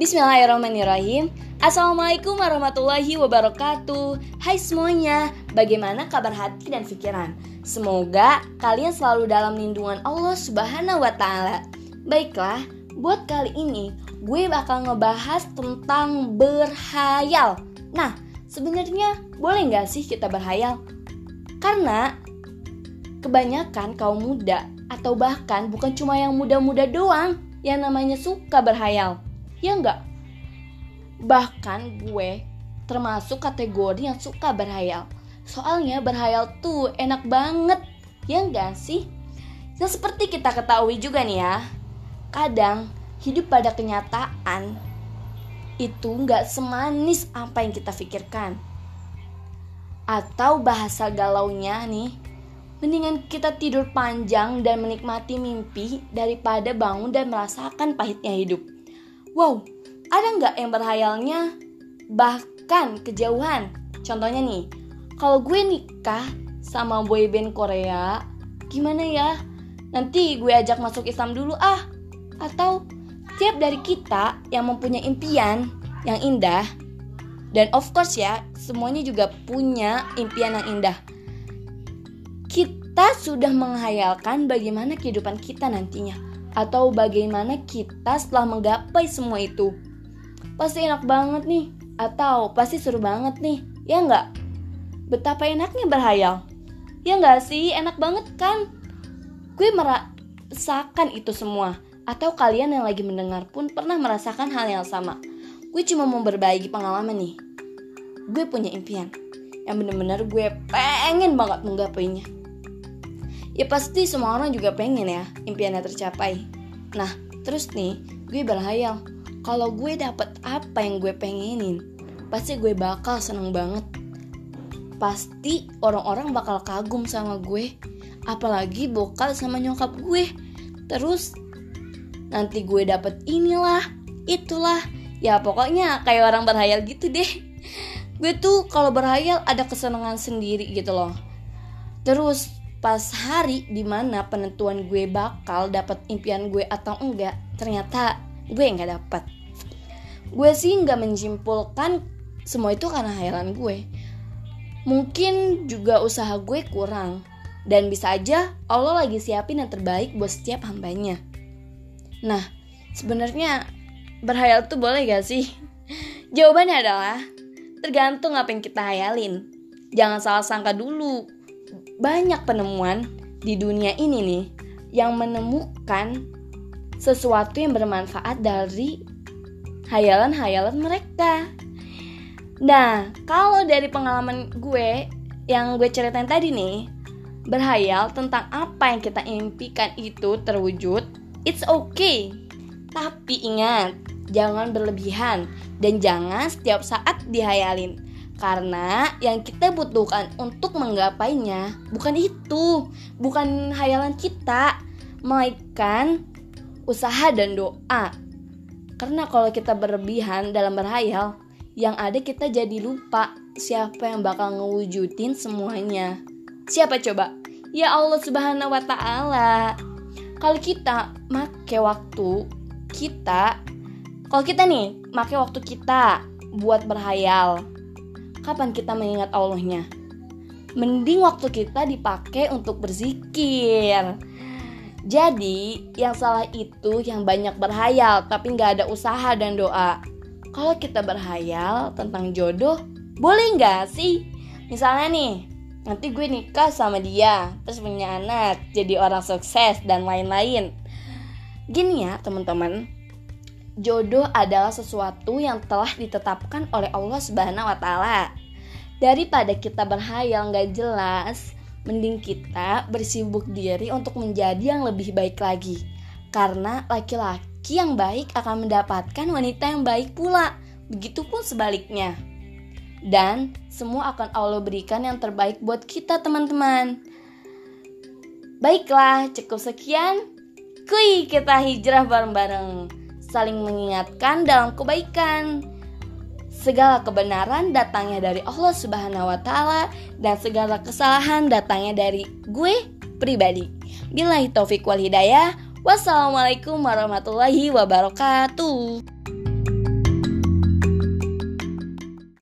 Bismillahirrahmanirrahim Assalamualaikum warahmatullahi wabarakatuh Hai semuanya Bagaimana kabar hati dan pikiran? Semoga kalian selalu dalam lindungan Allah subhanahu wa ta'ala Baiklah, buat kali ini gue bakal ngebahas tentang berhayal Nah, sebenarnya boleh nggak sih kita berhayal? Karena kebanyakan kaum muda atau bahkan bukan cuma yang muda-muda doang yang namanya suka berhayal. Ya enggak? Bahkan gue termasuk kategori yang suka berhayal. Soalnya berhayal tuh enak banget. Ya enggak sih? Yang seperti kita ketahui juga nih ya. Kadang hidup pada kenyataan itu nggak semanis apa yang kita pikirkan. Atau bahasa galaunya nih, Mendingan kita tidur panjang dan menikmati mimpi daripada bangun dan merasakan pahitnya hidup. Wow, ada nggak yang berhayalnya bahkan kejauhan? Contohnya nih, kalau gue nikah sama boyband Korea, gimana ya? Nanti gue ajak masuk Islam dulu ah. Atau tiap dari kita yang mempunyai impian yang indah, dan of course ya, semuanya juga punya impian yang indah kita sudah menghayalkan bagaimana kehidupan kita nantinya atau bagaimana kita setelah menggapai semua itu. Pasti enak banget nih atau pasti seru banget nih, ya enggak? Betapa enaknya berhayal. Ya enggak sih? Enak banget kan? Gue merasakan itu semua atau kalian yang lagi mendengar pun pernah merasakan hal yang sama. Gue cuma mau berbagi pengalaman nih. Gue punya impian yang bener-bener gue pengen banget menggapainya Ya pasti semua orang juga pengen ya impiannya tercapai. Nah, terus nih, gue berhayal kalau gue dapet apa yang gue pengenin, pasti gue bakal seneng banget. Pasti orang-orang bakal kagum sama gue, apalagi bokal sama nyokap gue. Terus nanti gue dapet inilah, itulah, ya pokoknya kayak orang berhayal gitu deh. Gue tuh kalau berhayal ada kesenangan sendiri gitu loh. Terus pas hari di mana penentuan gue bakal dapat impian gue atau enggak ternyata gue nggak dapat gue sih nggak menjimpulkan semua itu karena hayalan gue. Mungkin juga usaha gue kurang dan bisa aja Allah lagi siapin yang terbaik buat setiap hambanya. Nah sebenarnya berhayal tuh boleh gak sih? Jawabannya adalah tergantung apa yang kita hayalin. Jangan salah sangka dulu banyak penemuan di dunia ini nih yang menemukan sesuatu yang bermanfaat dari hayalan-hayalan mereka. Nah, kalau dari pengalaman gue yang gue ceritain tadi nih, berhayal tentang apa yang kita impikan itu terwujud, it's okay. Tapi ingat, jangan berlebihan dan jangan setiap saat dihayalin karena yang kita butuhkan untuk menggapainya bukan itu, bukan hayalan kita, melainkan usaha dan doa. Karena kalau kita berlebihan dalam berhayal, yang ada kita jadi lupa siapa yang bakal ngewujudin semuanya. Siapa coba? Ya Allah Subhanahu wa taala. Kalau kita make waktu kita kalau kita nih make waktu kita buat berhayal kapan kita mengingat Allahnya? Mending waktu kita dipakai untuk berzikir. Jadi, yang salah itu yang banyak berhayal tapi nggak ada usaha dan doa. Kalau kita berhayal tentang jodoh, boleh nggak sih? Misalnya nih, nanti gue nikah sama dia, terus punya anak, jadi orang sukses dan lain-lain. Gini ya teman-teman, jodoh adalah sesuatu yang telah ditetapkan oleh Allah Subhanahu wa taala. Daripada kita berhayal nggak jelas, mending kita bersibuk diri untuk menjadi yang lebih baik lagi. Karena laki-laki yang baik akan mendapatkan wanita yang baik pula. Begitupun sebaliknya. Dan semua akan Allah berikan yang terbaik buat kita teman-teman. Baiklah, cukup sekian. Kui kita hijrah bareng-bareng saling mengingatkan dalam kebaikan. Segala kebenaran datangnya dari Allah Subhanahu wa taala dan segala kesalahan datangnya dari gue pribadi. Billahi taufik wal hidayah. Wassalamualaikum warahmatullahi wabarakatuh.